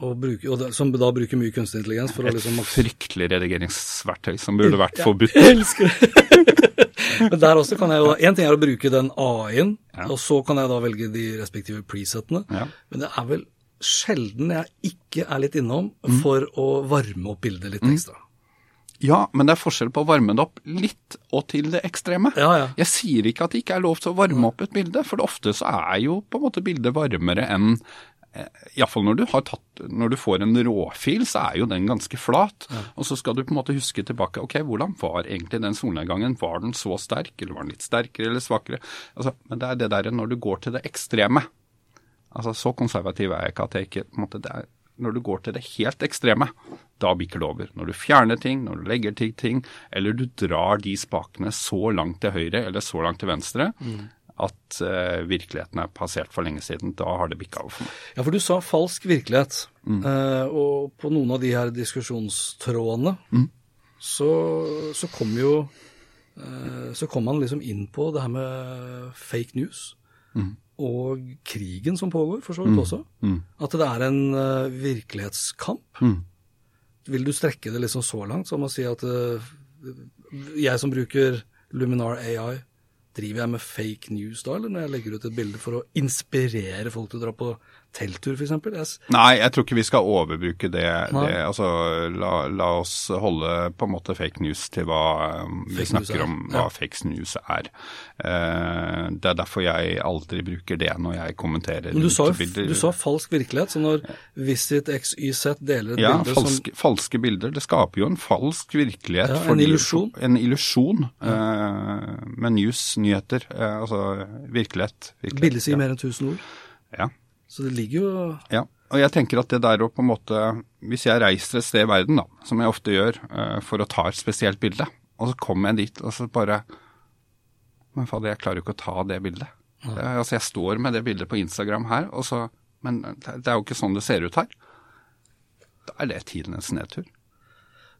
A: og bruker, og da, som da bruker mye kunstig intelligens for å
B: Et
A: liksom maks-
B: fryktelig redigeringsverktøy som burde vært forbudt.
A: Jeg elsker det. Men der også kan jeg jo En ting er å bruke den AI-en,
B: Ja.
A: og så kan jeg da velge de respektive presettene.
B: Ja.
A: Men det er vel sjelden jeg ikke er litt innom
B: Mm.
A: for å varme opp bildet litt ekstra.
B: Ja, men det er forskjell på å varme det opp litt og til det ekstreme.
A: Ja, ja.
B: Jeg sier ikke at det ikke er lov til å varme opp et bilde, for ofte så er jo på en måte bildet varmere enn eh, Iallfall når du har tatt Når du får en råfil, så er jo den ganske flat. Og så skal du på en måte huske tilbake ok, hvordan var egentlig den solnedgangen? Var den så sterk, eller var den litt sterkere eller svakere? Altså, men det er det derre når du går til det ekstreme. Altså, Så konservativ er jeg ikke at jeg ikke på en måte, det er, Når du går til det helt ekstreme, da bikker det over. Når du fjerner ting, når du legger til ting, eller du drar de spakene så langt til høyre eller så langt til venstre at uh, virkeligheten er passert for lenge siden, da har det bikka over for meg.
A: Ja, for du sa falsk virkelighet.
B: Mm.
A: Uh, og på noen av de her diskusjonstrådene
B: Mm.
A: så, så kom jo uh, Så kom man liksom inn på det her med fake news.
B: Mm.
A: Og krigen som pågår, for så vidt også. At det er en uh, virkelighetskamp.
B: Mm.
A: Vil du strekke det liksom så langt som å si at uh, jeg som bruker Luminar AI, driver jeg med fake news da, eller når jeg legger ut et bilde for å inspirere folk til å dra på telttur, f.eks.? Yes.
B: Nei, jeg tror ikke vi skal overbruke det. Det altså, la, la oss holde på en måte fake news til hva um, vi
A: Fake
B: snakker
A: er,
B: om hva
A: ja.
B: fake news er. Uh, det er derfor jeg aldri bruker det når jeg kommenterer
A: Men du sa,
B: bilder.
A: du sa falsk virkelighet, så når Visit XYZ deler et
B: ja,
A: bilde
B: falske, falske bilder. Det skaper jo en falsk virkelighet.
A: Ja, en illusjon.
B: En illusjon Uh, med news, nyheter, uh, altså virkelighet.
A: som
B: virkelighet.
A: Bildet sier mer enn 1000 ord.
B: Ja.
A: Så det ligger jo
B: Ja, og jeg tenker at det der å på en måte Hvis jeg reiser et sted i verden, da, som jeg ofte gjør, eh, for å ta et spesielt bilde, og så kommer jeg dit og så bare Men fader, jeg klarer jo ikke å ta det bildet. Det, altså, jeg står med det bildet på Instagram her, og så Men det, det er jo ikke sånn det ser ut her. Da er det tidenes nedtur.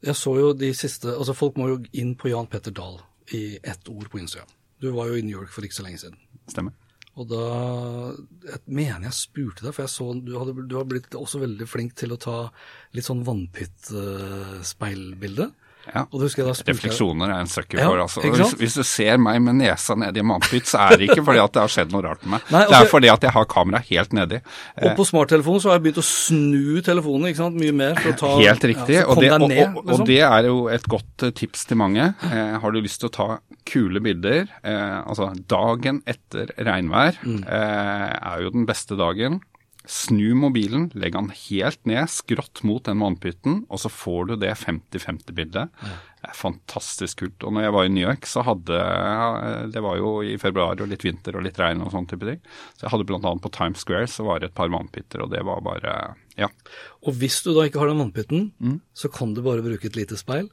A: Jeg så jo de siste Altså, folk må jo inn på Jan Petter Dahl i ett ord på Instagram. Du var jo i New York for ikke så lenge siden.
B: Stemmer.
A: Og da Jeg mener jeg spurte deg, for jeg så du, hadde, du har blitt også veldig flink til å ta litt sånn vannpytt-speilbilde.
B: Ja. Refleksjoner er en sucker
A: Ja,
B: for. Altså. Hvis, hvis du ser meg med nesa nedi en vannpytt, så er det ikke fordi at det har skjedd noe rart med meg.
A: Nei,
B: det er fordi at jeg har kameraet helt nedi.
A: Og på smarttelefonen så har jeg begynt å snu telefonen ikke sant, mye mer. for å ta...
B: Helt riktig.
A: Ja,
B: og, det, og,
A: ned, liksom.
B: og det er jo et godt eh, tips til mange. Eh, har du lyst til å ta kule bilder, eh, altså dagen etter regnvær
A: Mm.
B: eh, er jo den beste dagen. Snu mobilen, legg den helt ned, skrått mot den vannpytten, og så får du det 50-50-bildet. Det er fantastisk kult. Og når jeg var i New York, så hadde Det var jo i februar og litt vinter og litt regn og sånn type ting. Så jeg hadde annet på Times Square så var det et par vannpytter, og det var bare Ja.
A: Og hvis du da ikke har den vannpytten,
B: Mm.
A: så kan du bare bruke et lite speil.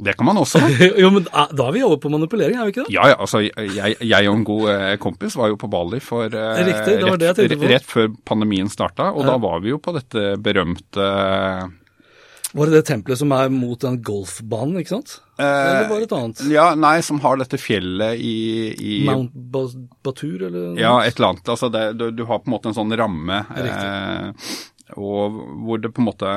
B: Det kan man også.
A: jo, men da er vi over på manipulering, er vi ikke det?
B: Ja, ja, altså jeg, jeg og en god eh, kompis var jo på Bali for eh,
A: Riktig, det var det
B: rett, rett før pandemien starta, og da var vi jo på dette berømte
A: Var det det tempelet som er mot den golfbanen, ikke sant? Eller var det et annet?
B: Ja, nei, som har dette fjellet i, i
A: Mount Batur, eller? noe?
B: Ja, et eller annet. Altså det, du, du har på en måte en sånn ramme, eh, og hvor det på en måte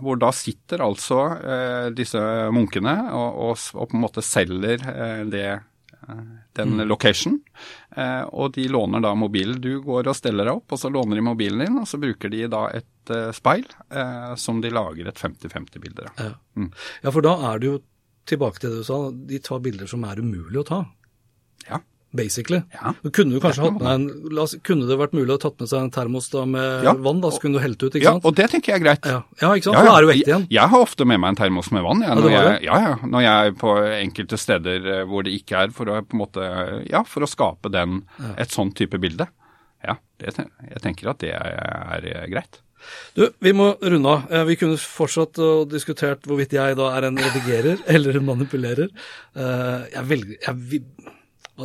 B: Hvor da sitter altså eh, disse munkene og, og, og på en måte selger eh, det eh, den
A: Mm.
B: location, eh, og de låner da mobilen. Du går og steller deg opp, og så låner de mobilen din, og så bruker de da et eh, speil eh, som de lager et 50-50-bilde av.
A: Ja.
B: Mm.
A: ja, for da er det jo tilbake til det du sa, de tar bilder som er umulig å ta.
B: Ja.
A: Basically.
B: Ja.
A: Kunne du en, oss, kunne det vært mulig å tatt med seg en termos da med
B: Ja.
A: vann, da, så kunne du helt ut, ikke
B: ja,
A: sant?
B: og det tenker jeg er greit.
A: Ja, ja ikke sant?
B: Ja,
A: ja. da er jo ekte igjen.
B: Jeg, jeg har ofte med meg en termos med vann jeg,
A: Ja,
B: når, jeg, ja, ja, når jeg er på enkelte steder eh, hvor det ikke er, for å på en måte, ja, for å skape den, et sånn type bilde. Ja, det, jeg tenker at det er, er greit.
A: Du, vi må runde av. Eh, Vi kunne fortsatt og diskutert hvorvidt jeg da er en redigerer eller en manipulerer. Eh, Jeg velger jeg,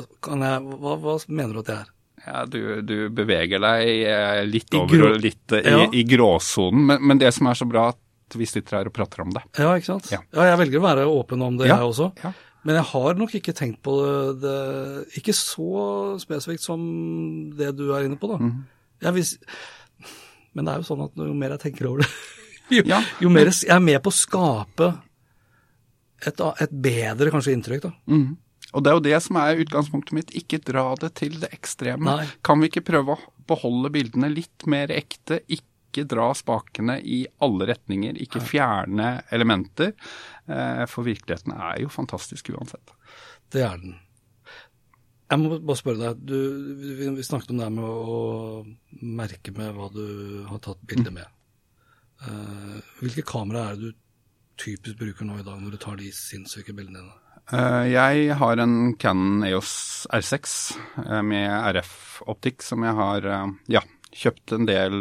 A: jeg, hva, hva mener du at jeg er?
B: Ja, du, du beveger deg eh, litt
A: I
B: over
A: grå-
B: og litt i,
A: Ja.
B: i, gråsonen, men, men det som er så bra, at vi sitter her og prater om det.
A: Ja, ikke sant?
B: Ja.
A: jeg velger å være åpen om det,
B: Ja,
A: jeg også.
B: ja.
A: Men jeg har nok ikke tenkt på det, det Ikke så spesifikt som det du er inne på, da. Mm. Vis, men det er jo sånn at jo mer jeg tenker over det, jo,
B: Ja.
A: jo mer jeg er med på å skape et, et bedre kanskje inntrykk, da.
B: Mhm. Og det er jo det som er utgangspunktet mitt. Ikke dra det til det ekstreme.
A: Nei.
B: Kan vi ikke prøve å beholde bildene litt mer ekte? Ikke dra spakene i alle retninger. Ikke fjerne elementer. Eh, for virkeligheten er jo fantastisk uansett.
A: Det er den. Jeg må bare spørre deg, du, vi, snakket om det her med å merke med hva du har tatt bilde med. Eh, hvilke kamera er det du typisk bruker nå i dag når du tar de sinnssyke bildene dine?
B: Eh, jeg har en Canon EOS R6 eh, med RF-optikk som jeg har eh, ja, kjøpt en del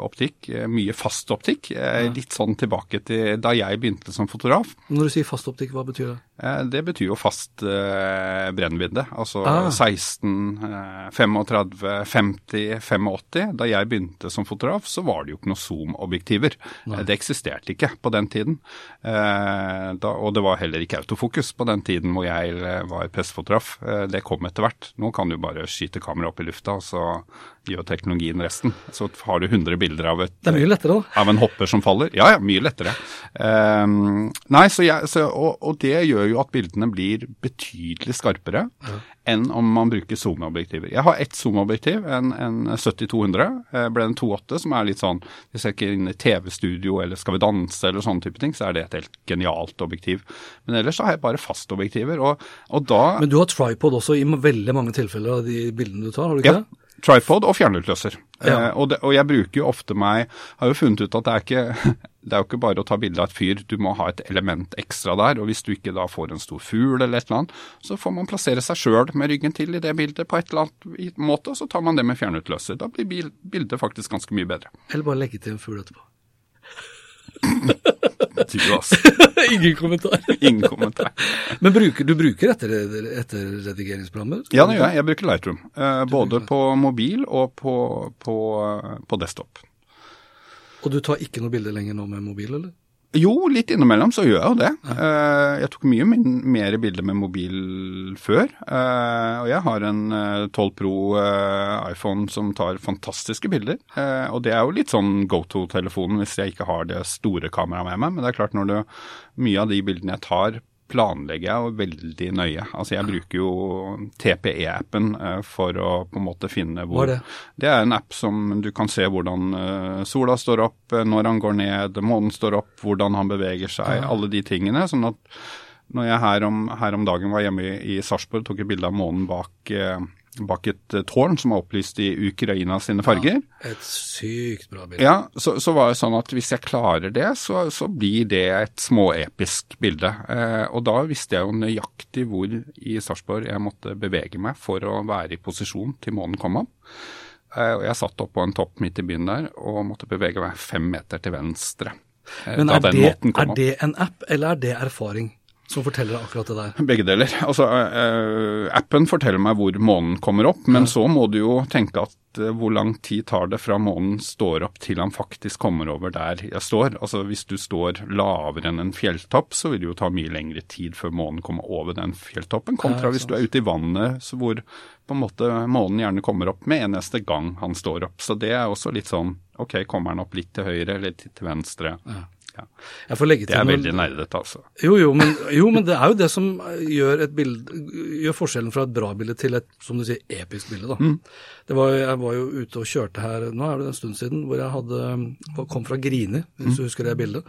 B: optikk. Mye fast optikk. Litt sånn tilbake til da jeg begynte som fotograf.
A: Når du sier fast optikk, hva betyr det?
B: Eh, Det betyr jo fast eh, brennvidde. Altså
A: Ah.
B: 16, eh, 35, 50, 85. Da jeg begynte som fotograf, så var det jo ikke noe zoom-objektiver. Eh, Det eksisterte ikke på den tiden. Eh, da, og det var heller ikke autofokus på den tiden hvor jeg eh, var pressefotograf. Det kom etter hvert. Nå kan du bare skyte kameraet opp i lufta, og så gjør teknologien resten. Så har du 100 bilder av et
A: er
B: av en hopper som faller? Ja, ja, mye lettere. Ehm, nei, så jeg, så, og, og det gjør jo at bildene blir betydelig skarpere enn om man bruker zoomobjektiver. Jeg har ett zoomobjektiv, en, en 70-200, eh, ble en 2.8, som er litt sånn Hvis jeg ikke er inne i TV-studio eller Skal vi danse eller sånne type ting, så er det et helt genialt objektiv. Men ellers så har jeg bare fastobjektiver, og, og da
A: Men du har tripod også i veldig mange tilfeller av de bildene du tar, har du ikke
B: Ja,
A: det?
B: Tripod og fjernutløser.
A: Ja.
B: Eh, og, det, og jeg bruker jo ofte meg Har jo funnet ut at det er ikke det er jo ikke bare å ta bilde av et fyr, du må ha et element ekstra der. Og hvis du ikke da får en stor fugl eller et eller annet, så får man plassere seg sjøl med ryggen til i det bildet på et eller annet måte, og så tar man det med fjernutløser. Da blir bildet faktisk ganske mye bedre.
A: Eller bare legge til en fugl etterpå.
B: Du, altså.
A: Ingen kommentar.
B: Ingen kommentar.
A: Men bruker, du bruker etter, etterredigeringsprogrammer?
B: Ja, det gjør jeg. Jeg bruker Lightroom. Eh, både på mobil og på, på, på desktop.
A: Og du tar ikke noe bilde lenger nå med mobil, eller?
B: Jo, litt innimellom så gjør jeg jo det. Ja. jeg tok mye mer bilder med mobil før. eh, og jeg har en eh, 12 Pro eh, iPhone som tar fantastiske bilder. Eh, og det er jo litt sånn go to-telefonen hvis jeg ikke har det store kameraet med meg. Men det er klart når du, mye av de bildene jeg tar, planlegger jeg jo veldig nøye. Altså jeg bruker jo TPE-appen eh, for å på en måte finne hvor
A: Hva er det?
B: det er en app som du kan se hvordan eh, sola står opp, eh, når han går ned, månen står opp, hvordan han beveger seg, alle de tingene. Sånn at når jeg her om, her om dagen var hjemme i, i Sarpsborg, tok et bilde av månen bak, eh, bak et eh, tårn som er opplyst i Ukraina sine farger.
A: Et sykt bra bilde.
B: Ja, så, så var det sånn at hvis jeg klarer det, så, så blir det et småepisk bilde. Eh, og da visste jeg jo nøyaktig hvor i Sarpsborg jeg måtte bevege meg for å være i posisjon til månen kom opp. Eh, og jeg satt opp på en topp midt i byen der og måtte bevege meg fem meter til venstre. eh,
A: Men er
B: den
A: det, er det en app, eller er det erfaring som forteller akkurat det der?
B: Begge deler. Altså, uh, appen forteller meg hvor månen kommer opp, men så må du jo tenke at uh, hvor lang tid tar det fra månen står opp til han faktisk kommer over der jeg står. Altså Hvis du står lavere enn en fjelltopp, så vil det jo ta mye lengre tid før månen kommer over den fjelltoppen, kontra
A: Ja,
B: hvis du er ute i vannet så hvor på en måte månen gjerne kommer opp med eneste gang han står opp. Så det er også litt sånn ok, kommer han opp litt til høyre eller litt til venstre? Ja.
A: Jeg får legge til
B: Det er
A: noe-
B: veldig nerdete, altså.
A: Jo, jo men, jo, men det er jo det som gjør, et bilde, gjør forskjellen fra et bra bilde til et, som du sier, episk bilde. da.
B: Mm.
A: Det var, jeg var jo ute og kjørte her, nå er det en stund siden, hvor jeg hadde, kom fra Grini,
B: Mm.
A: hvis du husker det bildet,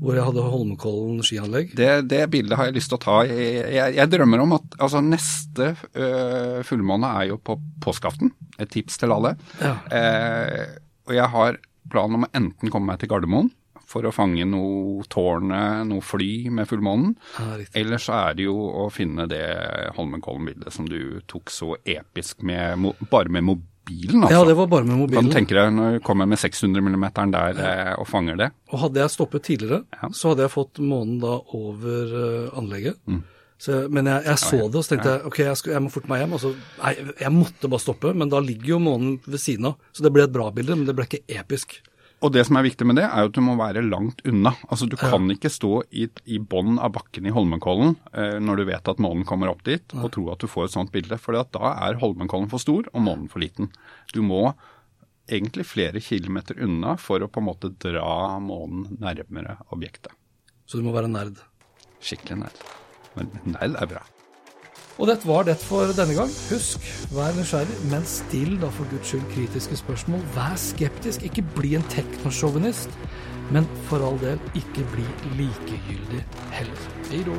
A: hvor jeg hadde Holmenkollen skianlegg.
B: Det, det bildet har jeg lyst til å ta. Jeg, jeg, jeg drømmer om at altså, neste øh, fullmåne er jo på påskeaften. Et tips til alle.
A: Ja.
B: Eh, og jeg har planen om å enten komme meg til Gardermoen for å fange noe tårnet, noe fly med fullmånen.
A: Ja,
B: Ellers er det jo å finne det Holmenkollen-bildet som du tok så episk med, bare med mobilen. Altså.
A: Ja, det var bare med
B: Kan
A: mobilen.
B: du tenke deg når du kommer med 600 mm der ja. og fanger det?
A: Og hadde jeg stoppet tidligere,
B: Ja.
A: så hadde jeg fått månen da over uh, anlegget.
B: Mm.
A: Så, men jeg, jeg så det, og så tenkte jeg ok, jeg, skal, jeg må forte meg hjem. Altså, nei, jeg måtte bare stoppe, men da ligger jo månen ved siden av. Så det ble et bra bilde, men det ble ikke episk.
B: Og det som er viktig med det, er jo at du må være langt unna. Altså Du kan ikke stå i, i bånn av bakken i Holmenkollen eh, når du vet at månen kommer opp dit, og tro at du får et sånt bilde. For da er Holmenkollen for stor og månen for liten. Du må egentlig flere kilometer unna for å på en måte dra månen nærmere objektet.
A: Så du må være nerd.
B: Skikkelig nerd. Men nerd er bra.
A: Og dette var det for denne gang. Husk, vær nysgjerrig, men still da for guds skyld kritiske spørsmål. Vær skeptisk, ikke bli en teknosjåvinist. Men for all del, ikke bli likegyldig heller. Hei då.